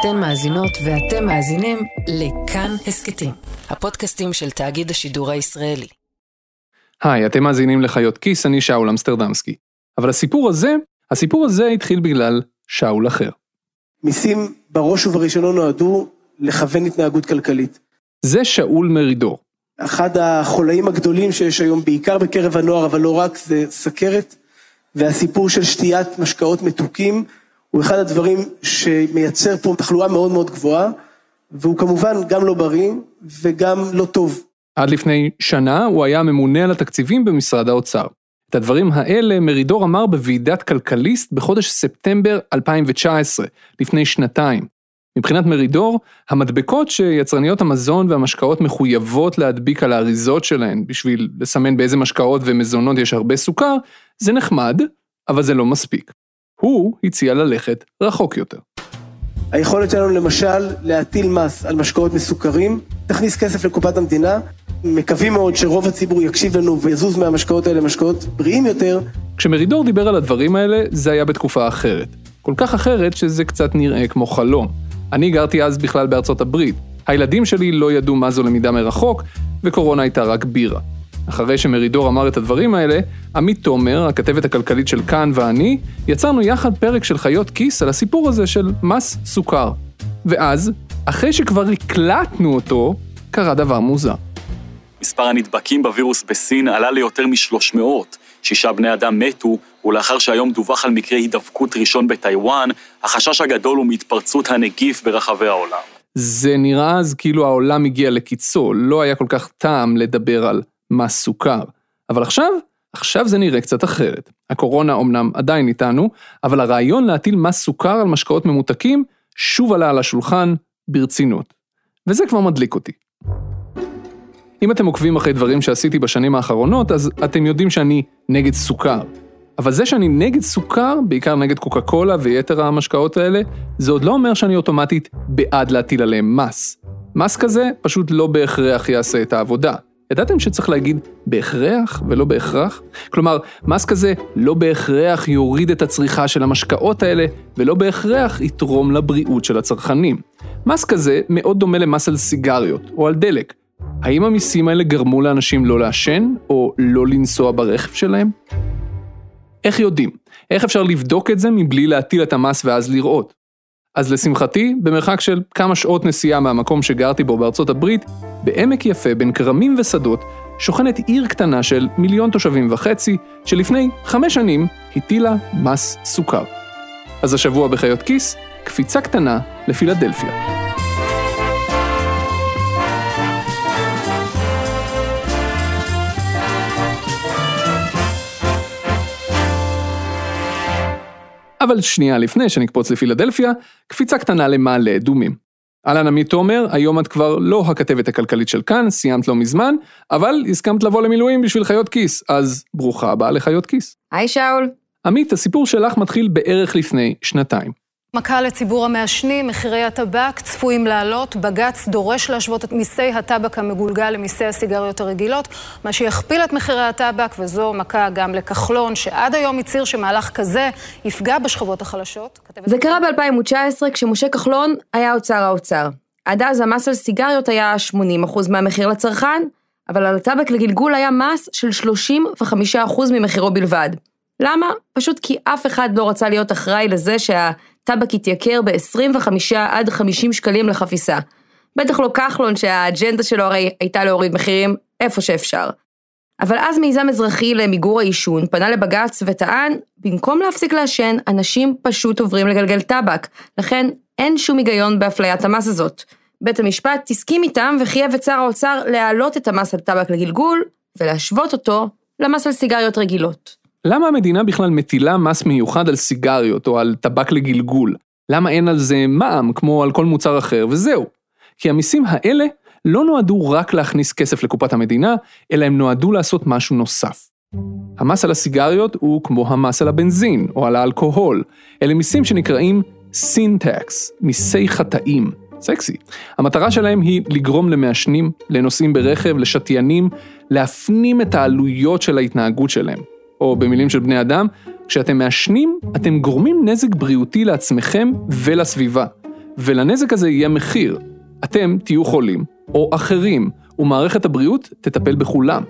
אתן מאזינות ואתם מאזינים לכאן הסכתים, הפודקאסטים של תאגיד השידור הישראלי. היי, אתם מאזינים לחיות כיס, אני שאול אמסטרדמסקי. אבל הסיפור הזה, הסיפור הזה התחיל בגלל שאול אחר. מיסים בראש ובראשונה נועדו לכוון התנהגות כלכלית. זה שאול מרידור. אחד החולאים הגדולים שיש היום, בעיקר בקרב הנוער, אבל לא רק, זה סכרת, והסיפור של שתיית משקאות מתוקים, הוא אחד הדברים שמייצר פה תחלואה מאוד מאוד גבוהה, והוא כמובן גם לא בריא וגם לא טוב. עד לפני שנה הוא היה ממונה על התקציבים במשרד האוצר. את הדברים האלה מרידור אמר בוועידת כלכליסט בחודש ספטמבר 2019, לפני שנתיים. מבחינת מרידור, המדבקות שיצרניות המזון והמשקאות מחויבות להדביק על האריזות שלהן בשביל לסמן באיזה משקאות ומזונות יש הרבה סוכר, זה נחמד, אבל זה לא מספיק. הוא הציע ללכת רחוק יותר. היכולת שלנו למשל להטיל מס על משקאות מסוכרים, תכניס כסף לקופת המדינה, מקווים מאוד שרוב הציבור יקשיב לנו ויזוז מהמשקאות האלה למשקאות בריאים יותר. כשמרידור דיבר על הדברים האלה, זה היה בתקופה אחרת. כל כך אחרת שזה קצת נראה כמו חלום. אני גרתי אז בכלל בארצות הברית. הילדים שלי לא ידעו מה זו למידה מרחוק, וקורונה הייתה רק בירה. אחרי שמרידור אמר את הדברים האלה, עמית תומר, הכתבת הכלכלית של כאן ואני, יצרנו יחד פרק של חיות כיס על הסיפור הזה של מס סוכר. ואז, אחרי שכבר הקלטנו אותו, קרה דבר מוזר. מספר הנדבקים בווירוס בסין עלה ליותר מ-300, שישה בני אדם מתו, ולאחר שהיום דווח על מקרה הידבקות ראשון בטיוואן, החשש הגדול הוא מהתפרצות הנגיף ברחבי העולם. זה נראה אז כאילו העולם הגיע לקיצו, לא היה כל כך טעם לדבר על מס סוכר. אבל עכשיו, עכשיו זה נראה קצת אחרת. הקורונה אומנם עדיין איתנו, אבל הרעיון להטיל מס סוכר על משקאות ממותקים שוב עלה על השולחן ברצינות. וזה כבר מדליק אותי. אם אתם עוקבים אחרי דברים שעשיתי בשנים האחרונות, אז אתם יודעים שאני נגד סוכר. אבל זה שאני נגד סוכר, בעיקר נגד קוקה קולה ויתר המשקאות האלה, זה עוד לא אומר שאני אוטומטית בעד להטיל עליהם מס. מס כזה פשוט לא בהכרח יעשה את העבודה. ידעתם שצריך להגיד בהכרח ולא בהכרח? כלומר, מס כזה לא בהכרח יוריד את הצריכה של המשקאות האלה, ולא בהכרח יתרום לבריאות של הצרכנים. מס כזה מאוד דומה למס על סיגריות, או על דלק. האם המיסים האלה גרמו לאנשים לא לעשן, או לא לנסוע ברכב שלהם? איך יודעים? איך אפשר לבדוק את זה מבלי להטיל את המס ואז לראות? אז לשמחתי, במרחק של כמה שעות נסיעה מהמקום שגרתי בו בארצות הברית, בעמק יפה בין כרמים ושדות, שוכנת עיר קטנה של מיליון תושבים וחצי, שלפני חמש שנים הטילה מס סוכר. אז השבוע בחיות כיס, קפיצה קטנה לפילדלפיה. אבל שנייה לפני שנקפוץ לפילדלפיה, קפיצה קטנה למעלה אדומים. אהלן עמית תומר, היום את כבר לא הכתבת הכלכלית של כאן, סיימת לא מזמן, אבל הסכמת לבוא למילואים בשביל חיות כיס, אז ברוכה הבאה לחיות כיס. היי שאול. עמית, הסיפור שלך מתחיל בערך לפני שנתיים. מכה לציבור המעשנים, מחירי הטבק צפויים לעלות, בג"ץ דורש להשוות את מיסי הטבק המגולגל למיסי הסיגריות הרגילות, מה שיכפיל את מחירי הטבק, וזו מכה גם לכחלון, שעד היום הצהיר שמהלך כזה יפגע בשכבות החלשות. זה קרה ב-2019 כשמשה כחלון היה אוצר האוצר. עד אז המס על סיגריות היה 80% מהמחיר לצרכן, אבל על הטבק לגלגול היה מס של 35% ממחירו בלבד. למה? פשוט כי אף אחד לא רצה להיות אחראי לזה שה... טבק התייקר ב-25 עד 50 שקלים לחפיסה. בטח לא כחלון שהאג'נדה שלו הרי הייתה להוריד מחירים איפה שאפשר. אבל אז מיזם אזרחי למיגור העישון פנה לבג"ץ וטען, במקום להפסיק לעשן, אנשים פשוט עוברים לגלגל טבק, לכן אין שום היגיון באפליית המס הזאת. בית המשפט הסכים איתם וחייב את שר האוצר להעלות את המס על טבק לגלגול, ולהשוות אותו למס על סיגריות רגילות. למה המדינה בכלל מטילה מס מיוחד על סיגריות או על טבק לגלגול? למה אין על זה מע"מ כמו על כל מוצר אחר וזהו? כי המיסים האלה לא נועדו רק להכניס כסף לקופת המדינה, אלא הם נועדו לעשות משהו נוסף. המס על הסיגריות הוא כמו המס על הבנזין או על האלכוהול. אלה מיסים שנקראים סינטקס, מיסי חטאים. סקסי. המטרה שלהם היא לגרום למעשנים, לנוסעים ברכב, לשתיינים, להפנים את העלויות של ההתנהגות שלהם. או במילים של בני אדם, כשאתם מעשנים, אתם גורמים נזק בריאותי לעצמכם ולסביבה. ולנזק הזה יהיה מחיר. אתם תהיו חולים, או אחרים, ומערכת הבריאות תטפל בכולם.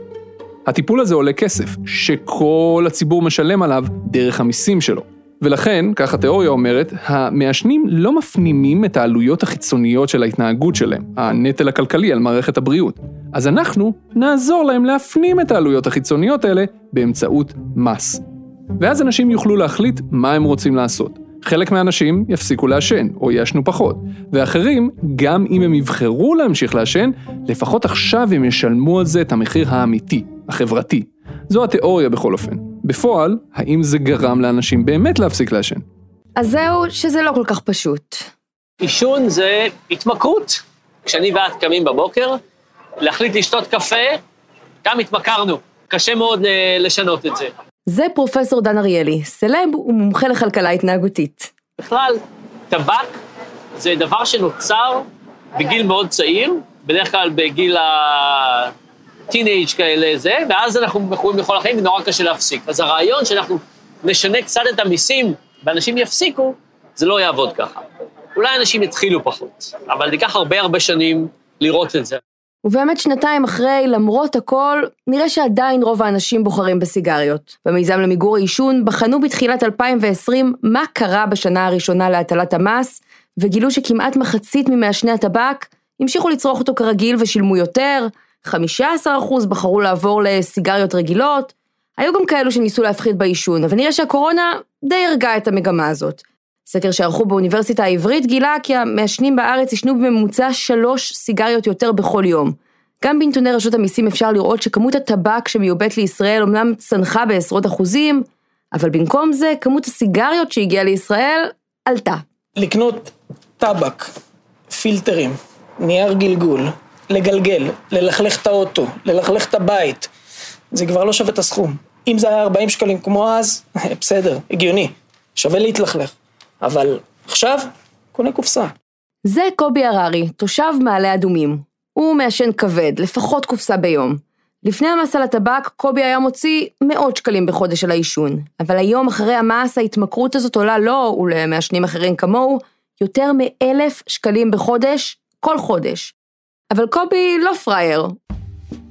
הטיפול הזה עולה כסף, שכל הציבור משלם עליו דרך המיסים שלו. ולכן, כך התיאוריה אומרת, המעשנים לא מפנימים את העלויות החיצוניות של ההתנהגות שלהם, הנטל הכלכלי על מערכת הבריאות. אז אנחנו נעזור להם להפנים את העלויות החיצוניות האלה באמצעות מס. ואז אנשים יוכלו להחליט מה הם רוצים לעשות. חלק מהאנשים יפסיקו לעשן, או יעשנו פחות, ואחרים, גם אם הם יבחרו להמשיך לעשן, לפחות עכשיו הם ישלמו על זה את המחיר האמיתי, החברתי. זו התיאוריה בכל אופן. בפועל, האם זה גרם לאנשים באמת להפסיק לעשן? אז זהו שזה לא כל כך פשוט. עישון זה התמכרות. כשאני ואת קמים בבוקר, להחליט לשתות קפה, גם התמכרנו. קשה מאוד אה, לשנות את זה. זה פרופסור דן אריאלי, סלב ומומחה לכלכלה התנהגותית. בכלל, טבק זה דבר שנוצר בגיל מאוד צעיר, בדרך כלל בגיל הטינג' כאלה זה, ואז אנחנו מכורים לכל החיים ונורא קשה להפסיק. אז הרעיון שאנחנו נשנה קצת את המיסים ואנשים יפסיקו, זה לא יעבוד ככה. אולי אנשים יתחילו פחות, אבל ייקח הרבה הרבה שנים לראות את זה. ובאמת שנתיים אחרי, למרות הכל, נראה שעדיין רוב האנשים בוחרים בסיגריות. במיזם למיגור העישון בחנו בתחילת 2020 מה קרה בשנה הראשונה להטלת המס, וגילו שכמעט מחצית ממעשני הטבק המשיכו לצרוך אותו כרגיל ושילמו יותר, 15% בחרו לעבור לסיגריות רגילות, היו גם כאלו שניסו להפחית בעישון, אבל נראה שהקורונה די הרגה את המגמה הזאת. סקר שערכו באוניברסיטה העברית גילה כי המעשנים בארץ עישנו בממוצע שלוש סיגריות יותר בכל יום. גם בנתוני רשות המיסים אפשר לראות שכמות הטבק שמיובאת לישראל אמנם צנחה בעשרות אחוזים, אבל במקום זה כמות הסיגריות שהגיעה לישראל עלתה. לקנות טבק, פילטרים, נייר גלגול, לגלגל, ללכלך את האוטו, ללכלך את הבית, זה כבר לא שווה את הסכום. אם זה היה 40 שקלים כמו אז, בסדר, הגיוני, שווה להתלכלך. אבל עכשיו, קונה קופסה. זה קובי הררי, תושב מעלה אדומים. הוא מעשן כבד, לפחות קופסה ביום. לפני המס על הטבק, קובי היה מוציא מאות שקלים בחודש על העישון. אבל היום, אחרי המס, ההתמכרות הזאת עולה לו, ולמעשנים אחרים כמוהו, יותר מאלף שקלים בחודש, כל חודש. אבל קובי לא פראייר.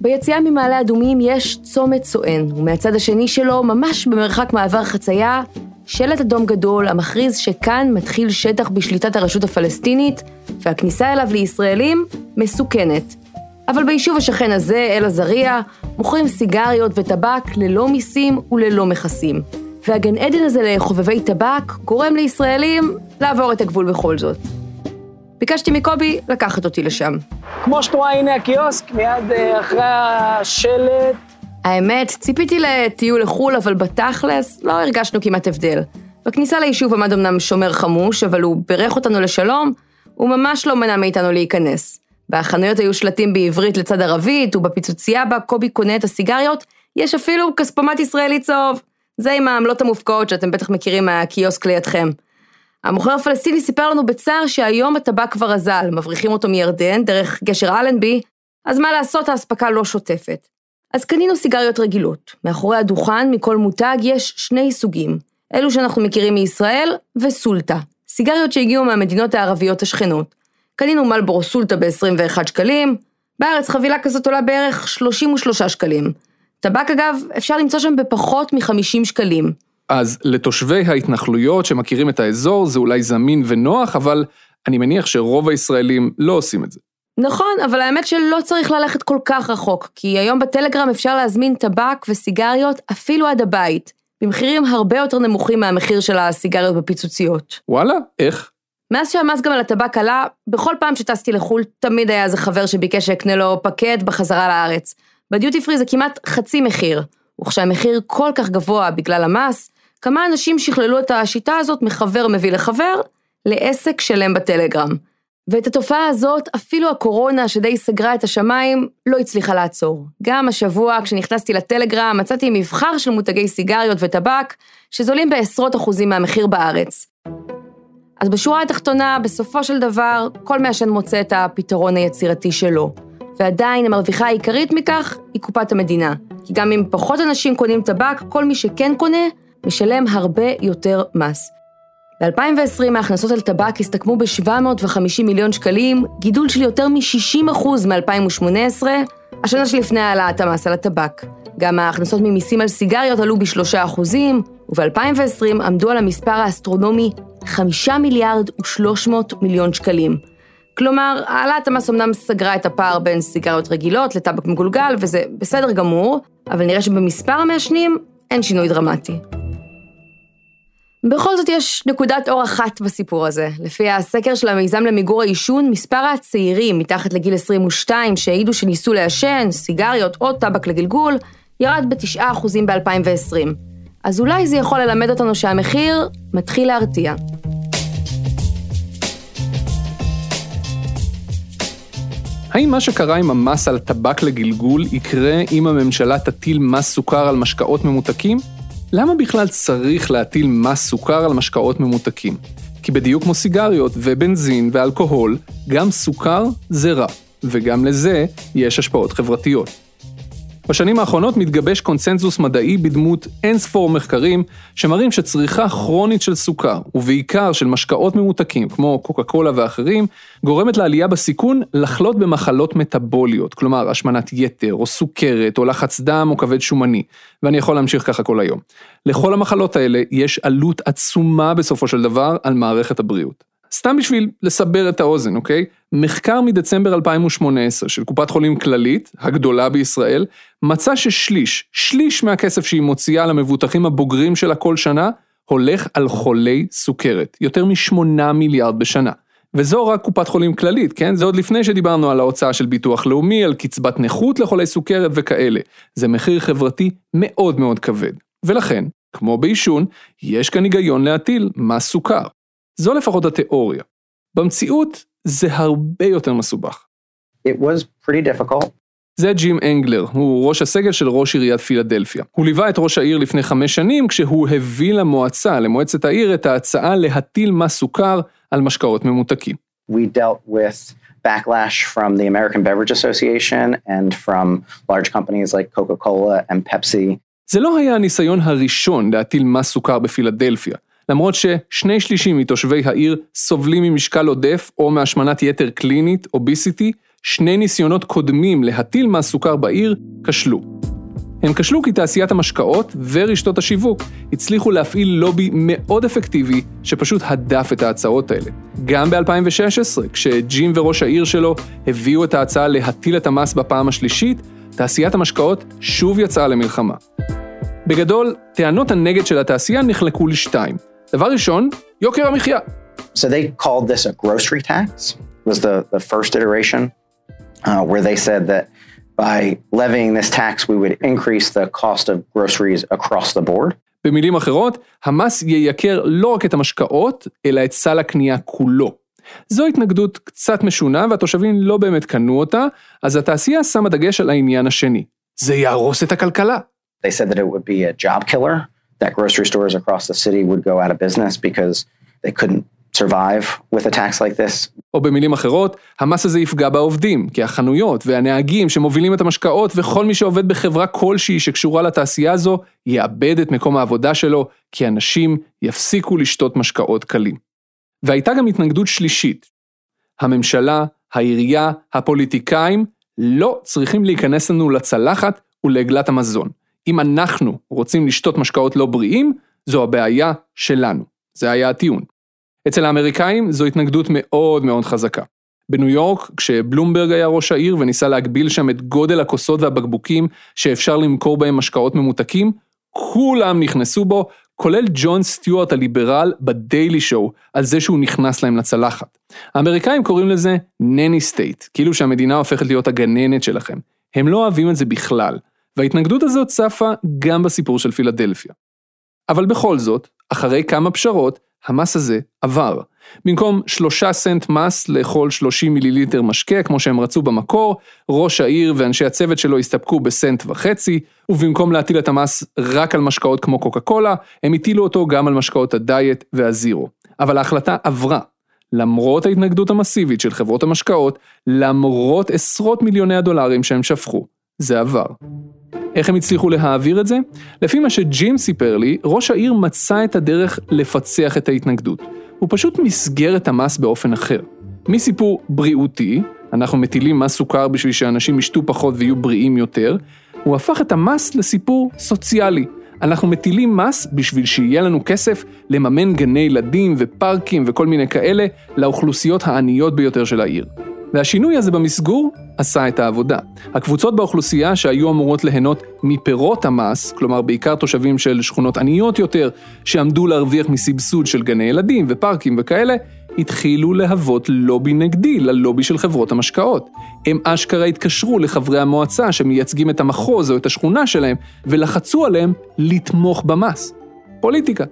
ביציאה ממעלה אדומים יש צומת סואן, ומהצד השני שלו, ממש במרחק מעבר חצייה, שלט אדום גדול המכריז שכאן מתחיל שטח בשליטת הרשות הפלסטינית, והכניסה אליו לישראלים מסוכנת. אבל ביישוב השכן הזה, אל-עזריה, מוכרים סיגריות וטבק ללא מיסים וללא מכסים. והגן עדן הזה לחובבי טבק גורם לישראלים לעבור את הגבול בכל זאת. ביקשתי מקובי לקחת אותי לשם. כמו שאת רואה, הנה הקיוסק, מיד אה, אחרי השלט. האמת, ציפיתי לטיול לחו"ל, אבל בתכלס לא הרגשנו כמעט הבדל. בכניסה ליישוב עמד אמנם שומר חמוש, אבל הוא בירך אותנו לשלום, הוא ממש לא מנע מאיתנו להיכנס. בחנויות היו שלטים בעברית לצד ערבית, ובפיצוצייה בה קובי קונה את הסיגריות, יש אפילו כספומט ישראלי צהוב. זה עם העמלות המופקעות שאתם בטח מכירים מהקיוסק לידכם. המוכר הפלסטיני סיפר לנו בצער שהיום הטבק כבר אזל, מבריחים אותו מירדן דרך גשר אלנבי, אז מה לעשות, האספקה לא שוטפת. אז קנינו סיגריות רגילות. מאחורי הדוכן, מכל מותג, יש שני סוגים. אלו שאנחנו מכירים מישראל, וסולטה. סיגריות שהגיעו מהמדינות הערביות השכנות. קנינו מלבורו סולטה ב-21 שקלים, בארץ חבילה כזאת עולה בערך 33 שקלים. טבק אגב, אפשר למצוא שם בפחות מ-50 שקלים. אז לתושבי ההתנחלויות שמכירים את האזור זה אולי זמין ונוח, אבל אני מניח שרוב הישראלים לא עושים את זה. נכון, אבל האמת שלא צריך ללכת כל כך רחוק, כי היום בטלגרם אפשר להזמין טבק וסיגריות אפילו עד הבית, במחירים הרבה יותר נמוכים מהמחיר של הסיגריות בפיצוציות. וואלה, איך? מאז שהמס גם על הטבק עלה, בכל פעם שטסתי לחו"ל, תמיד היה איזה חבר שביקש שאקנה לו פקט בחזרה לארץ. בדיוטי פרי זה כמעט חצי מחיר, וכשהמחיר כל כך גבוה בגלל המס, כמה אנשים שכללו את השיטה הזאת מחבר מביא לחבר, לעסק שלם בטלגרם. ואת התופעה הזאת, אפילו הקורונה שדי סגרה את השמיים, לא הצליחה לעצור. גם השבוע, כשנכנסתי לטלגרם, מצאתי מבחר של מותגי סיגריות וטבק, שזולים בעשרות אחוזים מהמחיר בארץ. אז בשורה התחתונה, בסופו של דבר, כל מעשן מוצא את הפתרון היצירתי שלו. ועדיין המרוויחה העיקרית מכך היא קופת המדינה. כי גם אם פחות אנשים קונים טבק, כל מי שכן קונה, משלם הרבה יותר מס. ב-2020 ההכנסות על טבק הסתכמו ב-750 מיליון שקלים, גידול של יותר מ-60% מ-2018, השנה שלפני העלאת המס על הטבק. גם ההכנסות ממיסים על סיגריות עלו ב-3%, וב-2020 עמדו על המספר האסטרונומי 5 מיליארד ו-300 מיליון שקלים. כלומר, העלאת המס אמנם סגרה את הפער בין סיגריות רגילות לטבק מגולגל, וזה בסדר גמור, אבל נראה שבמספר המעשנים אין שינוי דרמטי. בכל זאת יש נקודת אור אחת בסיפור הזה. לפי הסקר של המיזם למיגור העישון, מספר הצעירים מתחת לגיל 22 שהעידו שניסו לעשן, סיגריות או טבק לגלגול, ירד ב-9% ב-2020. אז אולי זה יכול ללמד אותנו שהמחיר מתחיל להרתיע. האם מה שקרה עם המס על טבק לגלגול יקרה אם הממשלה תטיל מס סוכר על משקאות ממותקים? למה בכלל צריך להטיל מס סוכר על משקאות ממותקים? כי בדיוק כמו סיגריות ובנזין ואלכוהול, גם סוכר זה רע, וגם לזה יש השפעות חברתיות. בשנים האחרונות מתגבש קונצנזוס מדעי בדמות אין ספור מחקרים שמראים שצריכה כרונית של סוכר, ובעיקר של משקאות ממותקים כמו קוקה קולה ואחרים, גורמת לעלייה בסיכון לחלות במחלות מטאבוליות, כלומר השמנת יתר, או סוכרת, או לחץ דם, או כבד שומני, ואני יכול להמשיך ככה כל היום. לכל המחלות האלה יש עלות עצומה בסופו של דבר על מערכת הבריאות. סתם בשביל לסבר את האוזן, אוקיי? מחקר מדצמבר 2018 של קופת חולים כללית, הגדולה בישראל, מצא ששליש, שליש מהכסף שהיא מוציאה למבוטחים הבוגרים שלה כל שנה, הולך על חולי סוכרת, יותר משמונה מיליארד בשנה. וזו רק קופת חולים כללית, כן? זה עוד לפני שדיברנו על ההוצאה של ביטוח לאומי, על קצבת נכות לחולי סוכרת וכאלה. זה מחיר חברתי מאוד מאוד כבד. ולכן, כמו בעישון, יש כאן היגיון להטיל מס סוכר. זו לפחות התיאוריה. במציאות זה הרבה יותר מסובך. It was pretty difficult. זה ג'ים אנגלר, הוא ראש הסגל של ראש עיריית פילדלפיה. הוא ליווה את ראש העיר לפני חמש שנים כשהוא הביא למועצה, למועצת העיר, את ההצעה להטיל מס סוכר על משקאות ממותקים. We dealt with backlash from the American Beverage Association and from large companies like Coca-Cola and Pepsi. זה לא היה הניסיון הראשון להטיל מס סוכר בפילדלפיה. למרות ששני שלישים מתושבי העיר סובלים ממשקל עודף או מהשמנת יתר קלינית, אוביסיטי, שני ניסיונות קודמים להטיל מס סוכר בעיר כשלו. הם כשלו כי תעשיית המשקאות ורשתות השיווק הצליחו להפעיל לובי מאוד אפקטיבי שפשוט הדף את ההצעות האלה. גם ב-2016, כשג'ים וראש העיר שלו הביאו את ההצעה להטיל את המס בפעם השלישית, תעשיית המשקאות שוב יצאה למלחמה. בגדול, טענות הנגד של התעשייה נחלקו לשתיים. דבר ראשון, יוקר המחיה. So they called this a grocery tax, was the, the first iteration, uh, where they said that by levying this tax, we would increase the cost of groceries across the board. במילים אחרות, המס ייקר לא רק את המשקאות, אלא את סל הקנייה כולו. זו התנגדות קצת משונה והתושבים לא באמת קנו אותה, אז התעשייה שמה דגש על העניין השני. זה יהרוס את הכלכלה. They said that it would be a job killer, that grocery stores across the city would go out of business because they couldn't survive with a tax like this. או במילים אחרות, המס הזה יפגע בעובדים, כי החנויות והנהגים שמובילים את המשקאות וכל מי שעובד בחברה כלשהי שקשורה לתעשייה הזו, יאבד את מקום העבודה שלו, כי אנשים יפסיקו לשתות משקאות קלים. והייתה גם התנגדות שלישית. הממשלה, העירייה, הפוליטיקאים, לא צריכים להיכנס לנו לצלחת ולעגלת המזון. אם אנחנו רוצים לשתות משקאות לא בריאים, זו הבעיה שלנו. זה היה הטיעון. אצל האמריקאים זו התנגדות מאוד מאוד חזקה. בניו יורק, כשבלומברג היה ראש העיר וניסה להגביל שם את גודל הכוסות והבקבוקים שאפשר למכור בהם משקאות ממותקים, כולם נכנסו בו, כולל ג'ון סטיוארט הליברל ב Daily Show, על זה שהוא נכנס להם לצלחת. האמריקאים קוראים לזה nanny state, כאילו שהמדינה הופכת להיות הגננת שלכם. הם לא אוהבים את זה בכלל, וההתנגדות הזאת צפה גם בסיפור של פילדלפיה. אבל בכל זאת, אחרי כמה פשרות, המס הזה עבר. במקום שלושה סנט מס לכל 30 מיליליטר משקה, כמו שהם רצו במקור, ראש העיר ואנשי הצוות שלו הסתפקו בסנט וחצי, ובמקום להטיל את המס רק על משקאות כמו קוקה קולה, הם הטילו אותו גם על משקאות הדיאט והזירו. אבל ההחלטה עברה. למרות ההתנגדות המסיבית של חברות המשקאות, למרות עשרות מיליוני הדולרים שהם שפכו, זה עבר. איך הם הצליחו להעביר את זה? לפי מה שג'ים סיפר לי, ראש העיר מצא את הדרך לפצח את ההתנגדות. הוא פשוט מסגר את המס באופן אחר. מסיפור בריאותי, אנחנו מטילים מס סוכר בשביל שאנשים ישתו פחות ויהיו בריאים יותר, הוא הפך את המס לסיפור סוציאלי. אנחנו מטילים מס בשביל שיהיה לנו כסף לממן גני ילדים ופארקים וכל מיני כאלה לאוכלוסיות העניות ביותר של העיר. והשינוי הזה במסגור עשה את העבודה. הקבוצות באוכלוסייה שהיו אמורות ליהנות מפירות המס, כלומר בעיקר תושבים של שכונות עניות יותר, שעמדו להרוויח מסבסוד של גני ילדים ופארקים וכאלה, התחילו להוות לובי נגדי ללובי של חברות המשקאות. הם אשכרה התקשרו לחברי המועצה שמייצגים את המחוז או את השכונה שלהם, ולחצו עליהם לתמוך במס. פוליטיקה.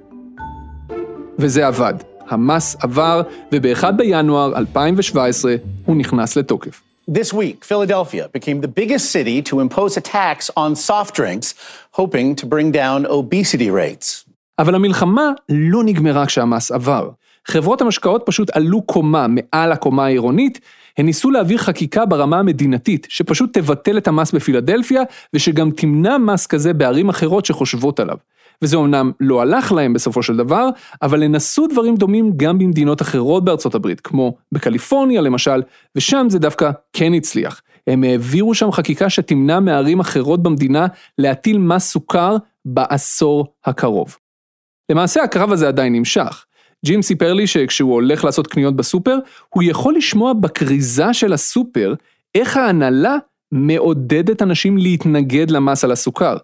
וזה עבד. המס עבר, וב-1 בינואר 2017 הוא נכנס לתוקף. This week, Philadelphia became the biggest city to impose a tax on soft drinks, hoping to bring down obesity rates. אבל המלחמה לא נגמרה כשהמס עבר. חברות המשקאות פשוט עלו קומה מעל הקומה העירונית, הן ניסו להעביר חקיקה ברמה המדינתית, שפשוט תבטל את המס בפילדלפיה, ושגם תמנע מס כזה בערים אחרות שחושבות עליו. וזה אמנם לא הלך להם בסופו של דבר, אבל הן עשו דברים דומים גם במדינות אחרות בארצות הברית, כמו בקליפורניה למשל, ושם זה דווקא כן הצליח. הם העבירו שם חקיקה שתמנע מערים אחרות במדינה להטיל מס סוכר בעשור הקרוב. למעשה הקרב הזה עדיין נמשך. ג'ים סיפר לי שכשהוא הולך לעשות קניות בסופר, הוא יכול לשמוע בכריזה של הסופר איך ההנהלה מעודדת אנשים להתנגד למס על הסוכר.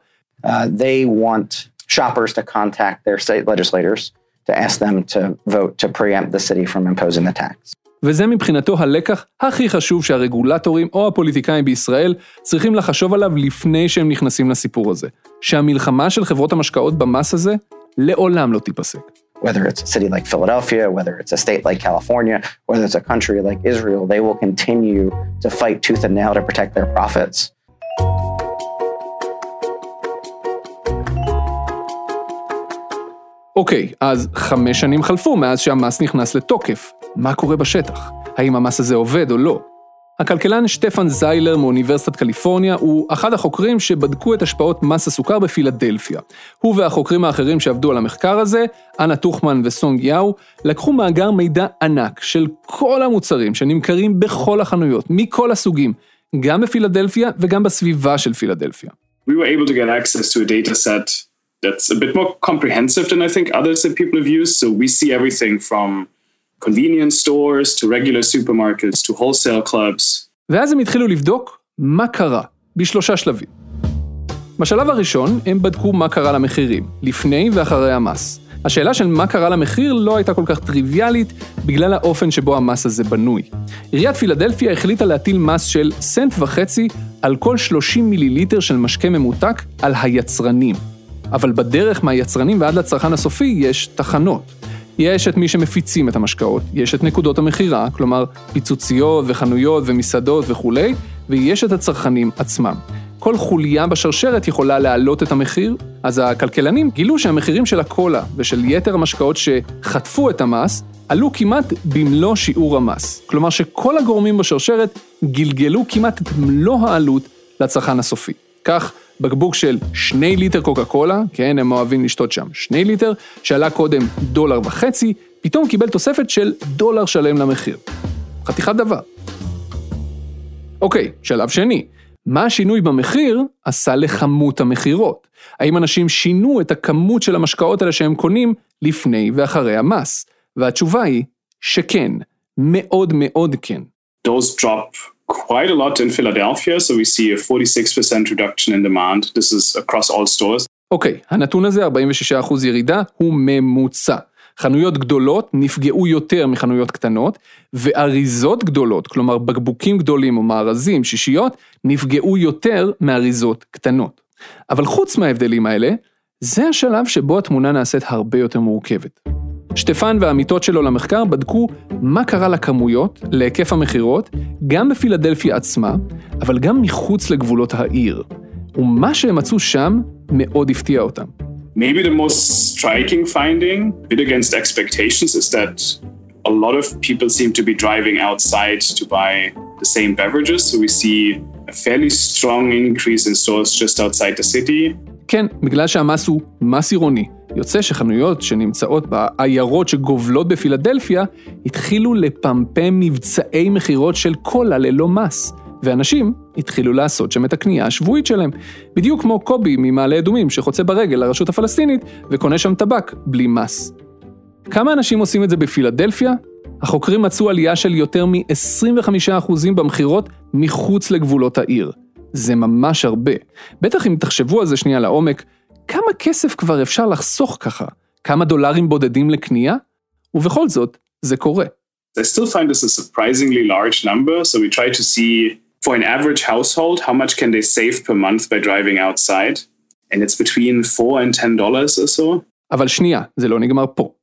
Uh, they want shoppers to contact their state legislators to ask them to vote to preempt the city from imposing the tax. וזה מבחינתו הלקח הכי חשוב שהרגולטורים או הפוליטיקאים בישראל צריכים לחשוב עליו לפני שהם נכנסים לסיפור הזה. שהמלחמה של חברות המשקאות במס הזה לעולם לא תיפסק. Whether it's a city like Philadelphia, whether it's a state like California, whether it's a country like Israel, they will continue to fight tooth and nail to protect their profits. אוקיי, אז חמש שנים חלפו מאז שהמס נכנס לתוקף. מה קורה בשטח? האם המס הזה עובד או לא? הכלכלן שטפן זיילר מאוניברסיטת קליפורניה הוא אחד החוקרים שבדקו את השפעות מס הסוכר בפילדלפיה. הוא והחוקרים האחרים שעבדו על המחקר הזה, אנה טוחמן וסונג יאו, לקחו מאגר מידע ענק של כל המוצרים שנמכרים בכל החנויות, מכל הסוגים, גם בפילדלפיה וגם בסביבה של פילדלפיה. We were able to get access to a data set that's a bit more comprehensive than I think others that people have used. So we see everything from convenience stores to regular supermarkets to wholesale clubs. ואז הם התחילו לבדוק מה קרה, בשלושה שלבים. בשלב הראשון הם בדקו מה קרה למחירים, לפני ואחרי המס. השאלה של מה קרה למחיר לא הייתה כל כך טריוויאלית בגלל האופן שבו המס הזה בנוי. עיריית פילדלפיה החליטה להטיל מס של סנט וחצי על כל 30 מיליליטר של משקה ממותק על היצרנים. אבל בדרך מהיצרנים ועד לצרכן הסופי יש תחנות. יש את מי שמפיצים את המשקאות, יש את נקודות המכירה, כלומר פיצוציות וחנויות ומסעדות וכולי, ויש את הצרכנים עצמם. כל חוליה בשרשרת יכולה להעלות את המחיר, אז הכלכלנים גילו שהמחירים של הקולה ושל יתר המשקאות שחטפו את המס, עלו כמעט במלוא שיעור המס. כלומר שכל הגורמים בשרשרת גלגלו כמעט את מלוא העלות לצרכן הסופי. כך, בקבוק של שני ליטר קוקה קולה, כן, הם אוהבים לשתות שם, שני ליטר, שעלה קודם דולר וחצי, פתאום קיבל תוספת של דולר שלם למחיר. חתיכת דבר. אוקיי, שלב שני. מה השינוי במחיר עשה לכמות המכירות? האם אנשים שינו את הכמות של המשקאות האלה שהם קונים לפני ואחרי המס? והתשובה היא שכן, מאוד מאוד כן. Those drop quite a lot in Philadelphia, so we see a 46% reduction in demand. This is across all stores. אוקיי, הנתון הזה, 46% ירידה, הוא ממוצע. חנויות גדולות נפגעו יותר מחנויות קטנות, ואריזות גדולות, כלומר בקבוקים גדולים או מארזים, שישיות, נפגעו יותר מאריזות קטנות. אבל חוץ מההבדלים האלה, זה השלב שבו התמונה נעשית הרבה יותר מורכבת. שטפן והעמיתות שלו למחקר בדקו מה קרה לכמויות, להיקף המכירות, גם בפילדלפיה עצמה, אבל גם מחוץ לגבולות העיר. ומה שהם מצאו שם מאוד הפתיע אותם. Maybe the most striking finding, bit against expectations, is that a lot of people seem to be driving outside to buy the same beverages. So we see a fairly strong increase in stores just outside the city. כן, בגלל שהמס הוא מס עירוני. יוצא שחנויות שנמצאות בעיירות שגובלות בפילדלפיה, התחילו לפמפם מבצעי מכירות של קולה ללא מס. ואנשים התחילו לעשות שם את הקנייה השבועית שלהם. בדיוק כמו קובי ממעלה אדומים שחוצה ברגל לרשות הפלסטינית וקונה שם טבק בלי מס. כמה אנשים עושים את זה בפילדלפיה? החוקרים מצאו עלייה של יותר מ-25% במכירות מחוץ לגבולות העיר. זה ממש הרבה. בטח אם תחשבו על זה שנייה לעומק, כמה כסף כבר אפשר לחסוך ככה? כמה דולרים בודדים לקנייה? ובכל זאת, זה קורה. I still find this a surprisingly large number, so we try to see for an average household how much can they save per month by driving outside, and it's between 4 and 10 dollars or so. אבל שנייה, זה לא נגמר פה.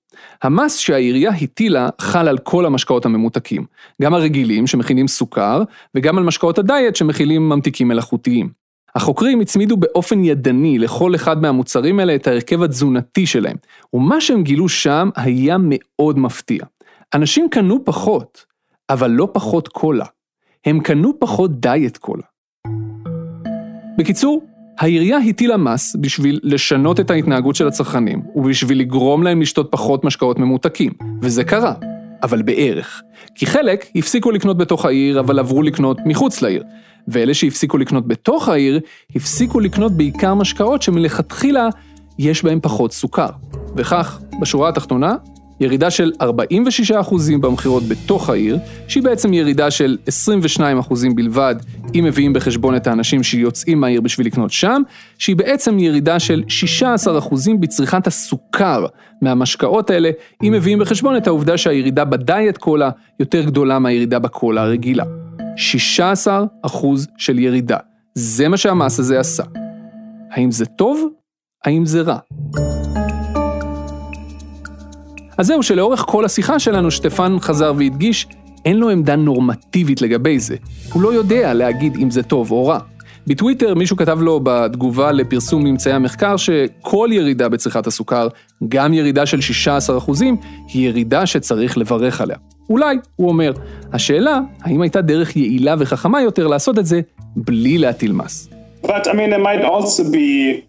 המס שהעירייה הטילה חל על כל המשקאות הממותקים, גם הרגילים שמכילים סוכר, וגם על משקאות הדיאט שמכילים ממתיקים מלאכותיים. החוקרים הצמידו באופן ידני לכל אחד מהמוצרים האלה את ההרכב התזונתי שלהם, ומה שהם גילו שם היה מאוד מפתיע. אנשים קנו פחות, אבל לא פחות קולה. הם קנו פחות דיאט קולה. בקיצור, העירייה הטילה מס בשביל לשנות את ההתנהגות של הצרכנים, ובשביל לגרום להם לשתות פחות משקאות ממותקים, וזה קרה, אבל בערך. כי חלק הפסיקו לקנות בתוך העיר, אבל עברו לקנות מחוץ לעיר. ואלה שהפסיקו לקנות בתוך העיר, הפסיקו לקנות בעיקר משקאות שמלכתחילה יש בהם פחות סוכר. וכך, בשורה התחתונה, ירידה של 46% במכירות בתוך העיר, שהיא בעצם ירידה של 22% בלבד, אם מביאים בחשבון את האנשים שיוצאים מהעיר בשביל לקנות שם, שהיא בעצם ירידה של 16% בצריכת הסוכר מהמשקאות האלה, אם מביאים בחשבון את העובדה שהירידה בדיאט קולה יותר גדולה מהירידה בקולה הרגילה. 16% של ירידה. זה מה שהמס הזה עשה. האם זה טוב? האם זה רע? אז זהו שלאורך כל השיחה שלנו שטפן חזר והדגיש, אין לו עמדה נורמטיבית לגבי זה. הוא לא יודע להגיד אם זה טוב או רע. בטוויטר מישהו כתב לו בתגובה לפרסום ממצאי המחקר שכל ירידה בצריכת הסוכר, גם ירידה של 16%, היא ירידה שצריך לברך עליה. אולי, הוא אומר. השאלה, האם הייתה דרך יעילה וחכמה יותר לעשות את זה בלי להטיל מס. But I mean, there might also be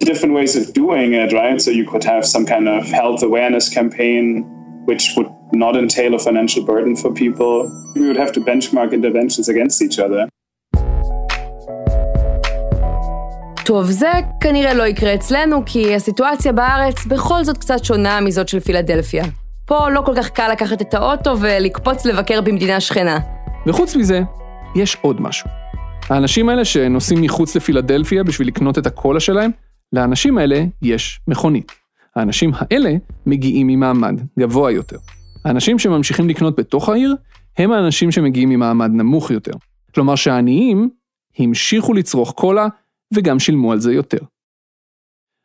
different ways of doing it, right? So you could have some kind of health awareness campaign, which would not entail a financial burden for people. We would have to benchmark interventions against each other. טוב, זה כנראה לא יקרה אצלנו, כי הסיטואציה בארץ בכל זאת קצת שונה מזאת של פילדלפיה. פה לא כל כך קל לקחת את האוטו ולקפוץ לבקר במדינה שכנה. וחוץ מזה, יש עוד משהו. האנשים האלה שנוסעים מחוץ לפילדלפיה בשביל לקנות את הקולה שלהם, לאנשים האלה יש מכונית. האנשים האלה מגיעים ממעמד גבוה יותר. האנשים שממשיכים לקנות בתוך העיר, הם האנשים שמגיעים ממעמד נמוך יותר. כלומר שהעניים המשיכו לצרוך קולה וגם שילמו על זה יותר.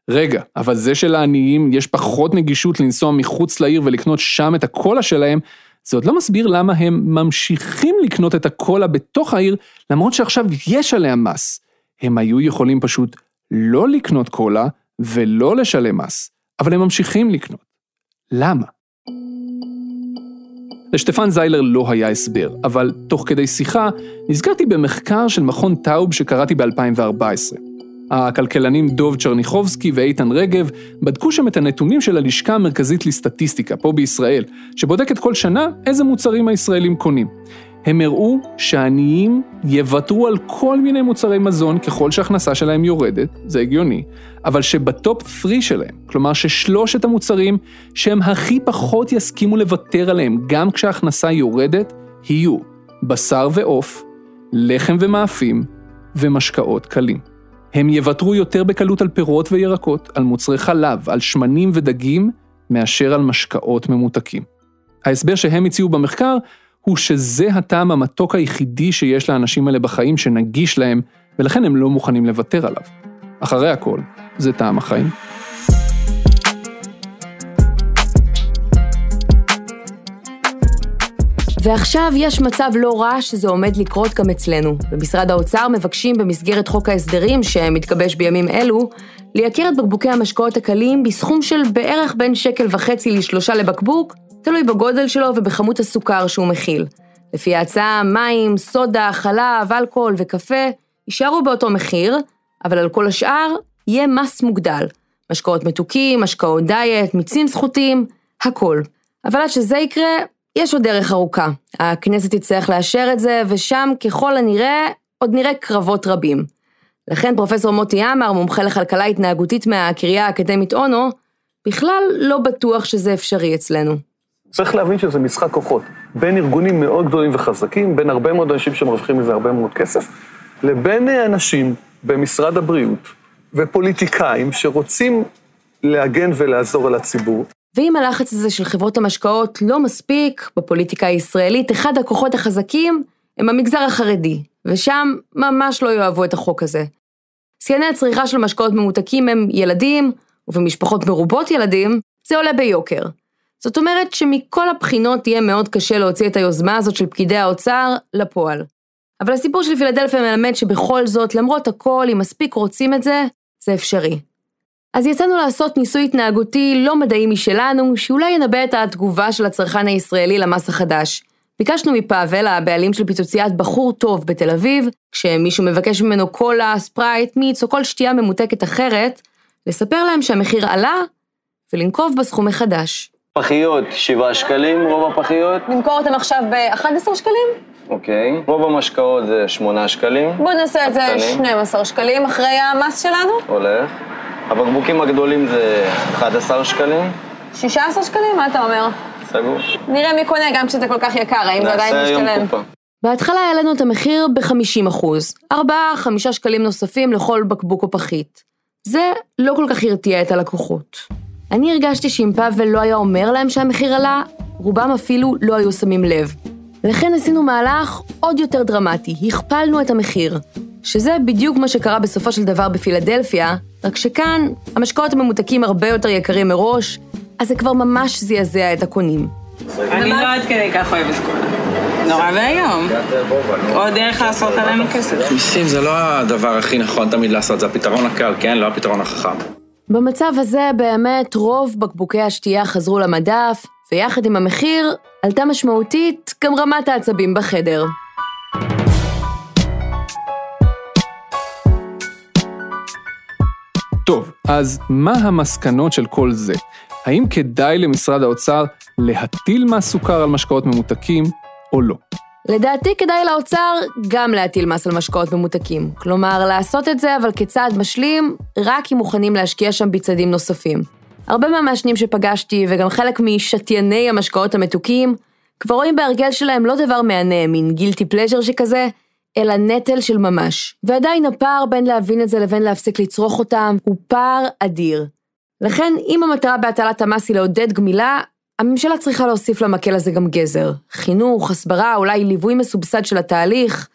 רגע, אבל זה שלעניים יש פחות נגישות לנסוע מחוץ לעיר ולקנות שם את הקולה שלהם, זה עוד לא מסביר למה הם ממשיכים לקנות את הקולה בתוך העיר, למרות שעכשיו יש עליה מס. הם היו יכולים פשוט לא לקנות קולה ולא לשלם מס, אבל הם ממשיכים לקנות. למה? לשטפן זיילר לא היה הסבר, אבל תוך כדי שיחה נזכרתי במחקר של מכון טאוב שקראתי ב-2014. הכלכלנים דוב צ'רניחובסקי ואיתן רגב בדקו שם את הנתונים של הלשכה המרכזית לסטטיסטיקה פה בישראל, שבודקת כל שנה איזה מוצרים הישראלים קונים. הם הראו שהעניים יוותרו על כל מיני מוצרי מזון ככל שההכנסה שלהם יורדת, זה הגיוני, אבל שבטופ 3 שלהם, כלומר ששלושת המוצרים שהם הכי פחות יסכימו לוותר עליהם גם כשההכנסה יורדת, יהיו בשר ועוף, לחם ומאפים ומשקאות קלים. הם יוותרו יותר בקלות על פירות וירקות, על מוצרי חלב, על שמנים ודגים, מאשר על משקאות ממותקים. ההסבר שהם הציעו במחקר הוא שזה הטעם המתוק היחידי שיש לאנשים האלה בחיים שנגיש להם, ולכן הם לא מוכנים לוותר עליו. אחרי הכל, זה טעם החיים. ועכשיו יש מצב לא רע שזה עומד לקרות גם אצלנו. במשרד האוצר מבקשים במסגרת חוק ההסדרים שמתגבש בימים אלו, לייקר את בקבוקי המשקאות הקלים בסכום של בערך בין שקל וחצי לשלושה לבקבוק, תלוי בגודל שלו ובכמות הסוכר שהוא מכיל. לפי ההצעה, מים, סודה, חלב, אלכוהול וקפה יישארו באותו מחיר, אבל על כל השאר יהיה מס מוגדל. משקאות מתוקים, משקאות דיאט, מיצים זכותיים, הכל. אבל עד שזה יקרה, יש עוד דרך ארוכה. הכנסת תצטרך לאשר את זה, ושם ככל הנראה עוד נראה קרבות רבים. לכן פרופסור מוטי עמר, מומחה לכלכלה התנהגותית מהקריה האקדמית אונו, בכלל לא בטוח שזה אפשרי אצלנו. צריך להבין שזה משחק כוחות. בין ארגונים מאוד גדולים וחזקים, בין הרבה מאוד אנשים שמרוויחים מזה הרבה מאוד כסף, לבין אנשים במשרד הבריאות ופוליטיקאים שרוצים להגן ולעזור על הציבור. ואם הלחץ הזה של חברות המשקאות לא מספיק, בפוליטיקה הישראלית אחד הכוחות החזקים הם המגזר החרדי, ושם ממש לא יאהבו את החוק הזה. שיאני הצריכה של משקאות ממותקים הם ילדים, ובמשפחות מרובות ילדים, זה עולה ביוקר. זאת אומרת שמכל הבחינות יהיה מאוד קשה להוציא את היוזמה הזאת של פקידי האוצר לפועל. אבל הסיפור של פילדלפיה מלמד שבכל זאת, למרות הכל, אם מספיק רוצים את זה, זה אפשרי. אז יצאנו לעשות ניסוי התנהגותי לא מדעי משלנו, שאולי ינבא את התגובה של הצרכן הישראלי למס החדש. ביקשנו מפאבל, הבעלים של פיצוציית בחור טוב בתל אביב, כשמישהו מבקש ממנו קולה, ספרייט, מיץ או כל שתייה ממותקת אחרת, לספר להם שהמחיר עלה ולנקוב בסכום מחדש. פחיות 7 שקלים, רוב הפחיות. נמכור אותם עכשיו ב-11 שקלים? אוקיי. רוב המשקאות זה 8 שקלים. בוא נעשה את זה 12 שקלים אחרי המס שלנו. הולך. הבקבוקים הגדולים זה 11 שקלים. 16 שקלים? מה אתה אומר? סגור. נראה מי קונה גם כשזה כל כך יקר, האם זה עדיין נעשה משתלם. היום קופה. בהתחלה העלינו את המחיר ב-50 אחוז, 4-5 שקלים נוספים לכל בקבוק או פחית. זה לא כל כך הרתיע את הלקוחות. אני הרגשתי שאם פאבל לא היה אומר להם שהמחיר עלה, רובם אפילו לא היו שמים לב. לכן עשינו מהלך עוד יותר דרמטי, הכפלנו את המחיר. שזה בדיוק מה שקרה בסופו של דבר בפילדלפיה, רק שכאן המשקאות הממותקים הרבה יותר יקרים מראש, אז זה כבר ממש זעזע את הקונים. אני לא עד כדי כך אוהבת קולה. נורא ואיום. עוד דרך לעשות עלינו כסף. מיסים זה לא הדבר הכי נכון תמיד לעשות, זה הפתרון הקל, כן? לא הפתרון החכם. במצב הזה באמת רוב בקבוקי השתייה חזרו למדף, ויחד עם המחיר עלתה משמעותית גם רמת העצבים בחדר. טוב, אז מה המסקנות של כל זה? האם כדאי למשרד האוצר להטיל מס סוכר על משקאות ממותקים או לא? לדעתי כדאי לאוצר גם להטיל מס על משקאות ממותקים. כלומר, לעשות את זה אבל כצעד משלים, רק אם מוכנים להשקיע שם בצעדים נוספים. הרבה מהמעשנים שפגשתי, וגם חלק משתייני המשקאות המתוקים, כבר רואים בהרגל שלהם לא דבר מהנה, מין גילטי פלז'ר שכזה, אלא נטל של ממש. ועדיין הפער בין להבין את זה לבין להפסיק לצרוך אותם, הוא פער אדיר. לכן, אם המטרה בהטלת המס היא לעודד גמילה, הממשלה צריכה להוסיף למקל הזה גם גזר. חינוך, הסברה, אולי ליווי מסובסד של התהליך.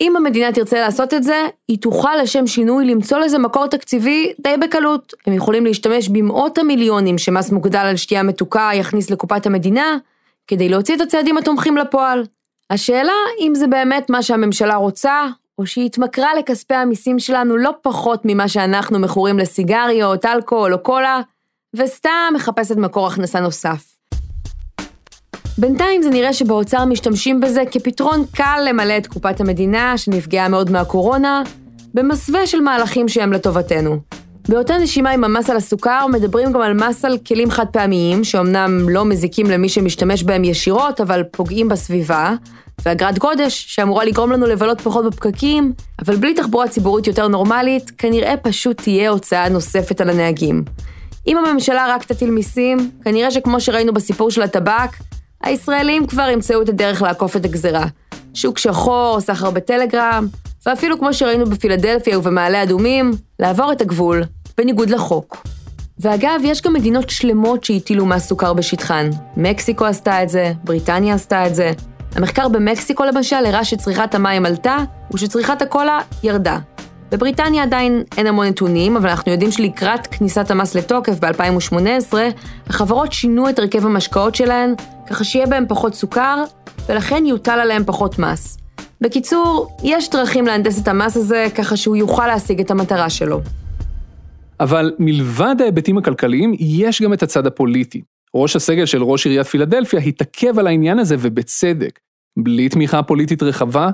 אם המדינה תרצה לעשות את זה, היא תוכל לשם שינוי למצוא לזה מקור תקציבי די בקלות. הם יכולים להשתמש במאות המיליונים שמס מוגדל על שתייה מתוקה יכניס לקופת המדינה, כדי להוציא את הצעדים התומכים לפועל. השאלה אם זה באמת מה שהממשלה רוצה, או שהיא התמכרה לכספי המיסים שלנו לא פחות ממה שאנחנו מכורים לסיגריות, אלכוהול או קולה, וסתם מחפשת מקור הכנסה נוסף. בינתיים זה נראה שבאוצר משתמשים בזה כפתרון קל למלא את קופת המדינה, שנפגעה מאוד מהקורונה, במסווה של מהלכים שהם לטובתנו. באותה נשימה עם המס על הסוכר, מדברים גם על מס על כלים חד פעמיים, שאומנם לא מזיקים למי שמשתמש בהם ישירות, אבל פוגעים בסביבה, ואגרת גודש, שאמורה לגרום לנו לבלות פחות בפקקים, אבל בלי תחבורה ציבורית יותר נורמלית, כנראה פשוט תהיה הוצאה נוספת על הנהגים. אם הממשלה רק תטיל מיסים, כנראה שכמו שראינו בסיפור של הטבק, הישראלים כבר ימצאו את הדרך לעקוף את הגזרה. שוק שחור, סחר בטלגרם, ואפילו כמו שראינו בפילדלפיה ובמעלה אדומים, לעבור את הגבול, בניגוד לחוק. ואגב, יש גם מדינות שלמות שהטילו מס סוכר בשטחן. מקסיקו עשתה את זה, בריטניה עשתה את זה. המחקר במקסיקו למשל הראה שצריכת המים עלתה, ושצריכת הקולה ירדה. בבריטניה עדיין אין המון נתונים, אבל אנחנו יודעים שלקראת כניסת המס לתוקף ב-2018, החברות שינו את הרכב המשקאות שלהן, ככה שיהיה בהם פחות סוכר, ולכן יוטל עליהם פחות מס. בקיצור, יש דרכים להנדס את המס הזה, ככה שהוא יוכל להשיג את המטרה שלו. אבל מלבד ההיבטים הכלכליים, יש גם את הצד הפוליטי. ראש הסגל של ראש עיריית פילדלפיה התעכב על העניין הזה ובצדק. בלי תמיכה פוליטית רחבה,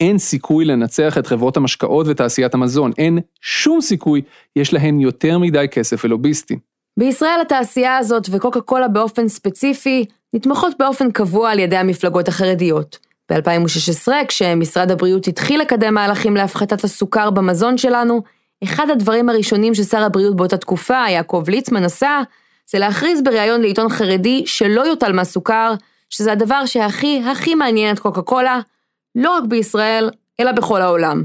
אין סיכוי לנצח את חברות המשקאות ותעשיית המזון, אין שום סיכוי, יש להן יותר מדי כסף ולוביסטים. בישראל התעשייה הזאת וקוקה קולה באופן ספציפי נתמכות באופן קבוע על ידי המפלגות החרדיות. ב-2016, כשמשרד הבריאות התחיל לקדם מהלכים להפחתת הסוכר במזון שלנו, אחד הדברים הראשונים ששר הבריאות באותה תקופה, יעקב ליצמן, עשה, זה להכריז בריאיון לעיתון חרדי שלא יוטל מהסוכר, שזה הדבר שהכי הכי מעניין את קוקה קולה, לא רק בישראל, אלא בכל העולם.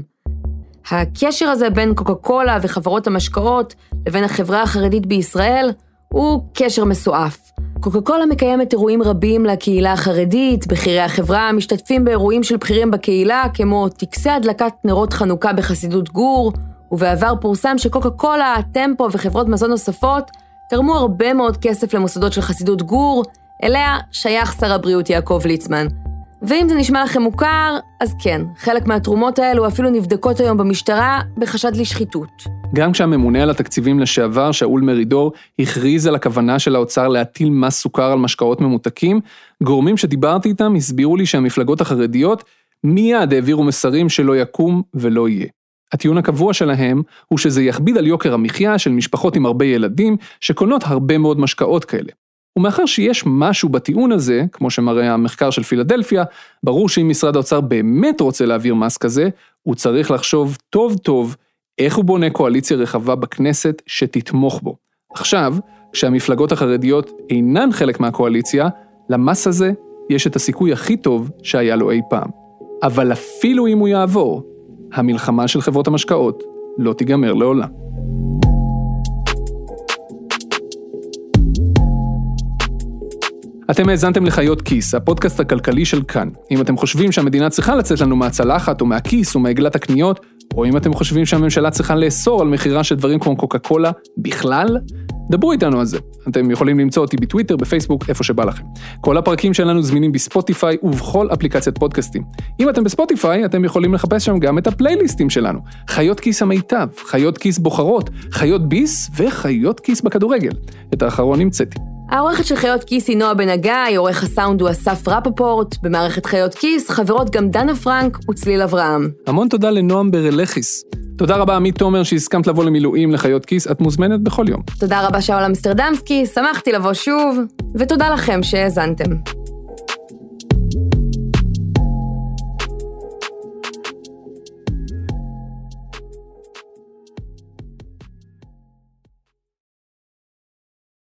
הקשר הזה בין קוקה קולה וחברות המשקאות לבין החברה החרדית בישראל הוא קשר מסועף. קוקה קולה מקיימת אירועים רבים לקהילה החרדית, בכירי החברה משתתפים באירועים של בכירים בקהילה, כמו טקסי הדלקת נרות חנוכה בחסידות גור, ובעבר פורסם שקוקה קולה, טמפו וחברות מזון נוספות תרמו הרבה מאוד כסף למוסדות של חסידות גור, אליה שייך שר הבריאות יעקב ליצמן. ואם זה נשמע לכם מוכר, אז כן, חלק מהתרומות האלו אפילו נבדקות היום במשטרה בחשד לשחיתות. גם כשהממונה על התקציבים לשעבר, שאול מרידור, הכריז על הכוונה של האוצר להטיל מס סוכר על משקאות ממותקים, גורמים שדיברתי איתם הסבירו לי שהמפלגות החרדיות מיד העבירו מסרים שלא יקום ולא יהיה. הטיעון הקבוע שלהם הוא שזה יכביד על יוקר המחיה של משפחות עם הרבה ילדים שקונות הרבה מאוד משקאות כאלה. ומאחר שיש משהו בטיעון הזה, כמו שמראה המחקר של פילדלפיה, ברור שאם משרד האוצר באמת רוצה להעביר מס כזה, הוא צריך לחשוב טוב טוב איך הוא בונה קואליציה רחבה בכנסת שתתמוך בו. עכשיו, כשהמפלגות החרדיות אינן חלק מהקואליציה, למס הזה יש את הסיכוי הכי טוב שהיה לו אי פעם. אבל אפילו אם הוא יעבור, המלחמה של חברות המשקאות לא תיגמר לעולם. אתם האזנתם לחיות כיס, הפודקאסט הכלכלי של כאן. אם אתם חושבים שהמדינה צריכה לצאת לנו מהצלחת או מהכיס או מעגלת הקניות, או אם אתם חושבים שהממשלה צריכה לאסור על מכירה של דברים כמו קוקה קולה בכלל, דברו איתנו על זה. אתם יכולים למצוא אותי בטוויטר, בפייסבוק, איפה שבא לכם. כל הפרקים שלנו זמינים בספוטיפיי ובכל אפליקציית פודקאסטים. אם אתם בספוטיפיי, אתם יכולים לחפש שם גם את הפלייליסטים שלנו. חיות כיס המיטב, חיות כיס בוחרות, חיות ביס וחיות כיס בכדורגל. את האחרון המצאתי. העורכת של חיות כיס היא נועה בן הגיא, עורך הסאונד הוא אסף רפפורט, במערכת חיות כיס חברות גם דנה פרנק וצליל אברהם. המון תודה לנועם ברלכיס. תודה רבה עמית תומר שהסכמת לבוא למילואים לחיות כיס, את מוזמנת בכל יום. תודה רבה שאול אמסטרדמסקי, שמחתי לבוא שוב, ותודה לכם שהאזנתם.